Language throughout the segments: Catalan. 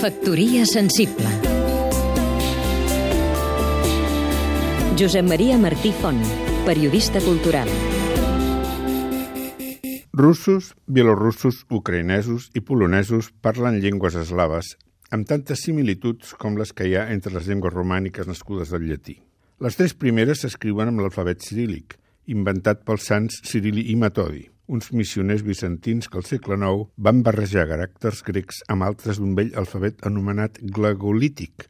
Factoria sensible. Josep Maria Martí Font, periodista cultural. Russos, bielorussos, ucraïnesos i polonesos parlen llengües eslaves amb tantes similituds com les que hi ha entre les llengües romàniques nascudes del llatí. Les tres primeres s'escriuen amb l'alfabet cirílic, inventat pels sants Cirili i Metodi, uns missioners bizantins que al segle IX van barrejar caràcters grecs amb altres d'un vell alfabet anomenat glagolític,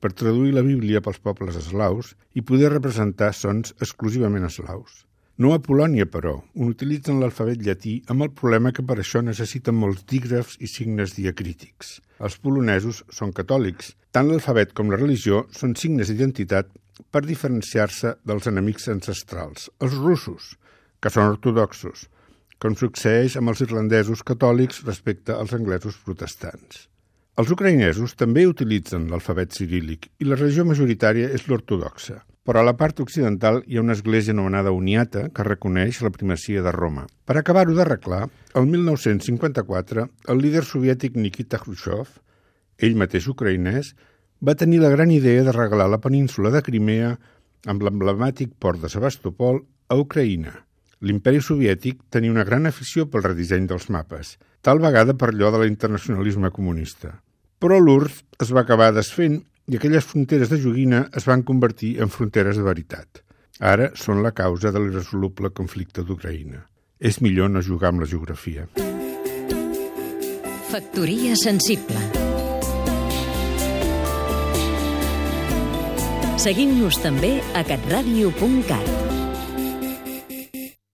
per traduir la Bíblia pels pobles eslaus i poder representar sons exclusivament eslaus. No a Polònia, però, on utilitzen l'alfabet llatí amb el problema que per això necessiten molts dígrafs i signes diacrítics. Els polonesos són catòlics. Tant l'alfabet com la religió són signes d'identitat per diferenciar-se dels enemics ancestrals, els russos, que són ortodoxos, com succeeix amb els irlandesos catòlics respecte als anglesos protestants. Els ucraïnesos també utilitzen l'alfabet cirílic i la religió majoritària és l'ortodoxa, però a la part occidental hi ha una església anomenada Uniata que reconeix la primacia de Roma. Per acabar-ho d'arreglar, el 1954 el líder soviètic Nikita Khrushchev, ell mateix ucraïnès, va tenir la gran idea de regalar la península de Crimea amb l'emblemàtic port de Sebastopol a Ucraïna. L'imperi soviètic tenia una gran afició pel redisseny dels mapes, tal vegada per allò de l'internacionalisme comunista. Però l'URSS es va acabar desfent i aquelles fronteres de joguina es van convertir en fronteres de veritat. Ara són la causa de l'irresoluble conflicte d'Ucraïna. És millor no jugar amb la geografia. Factoria sensible Seguim-nos també a catradio.cat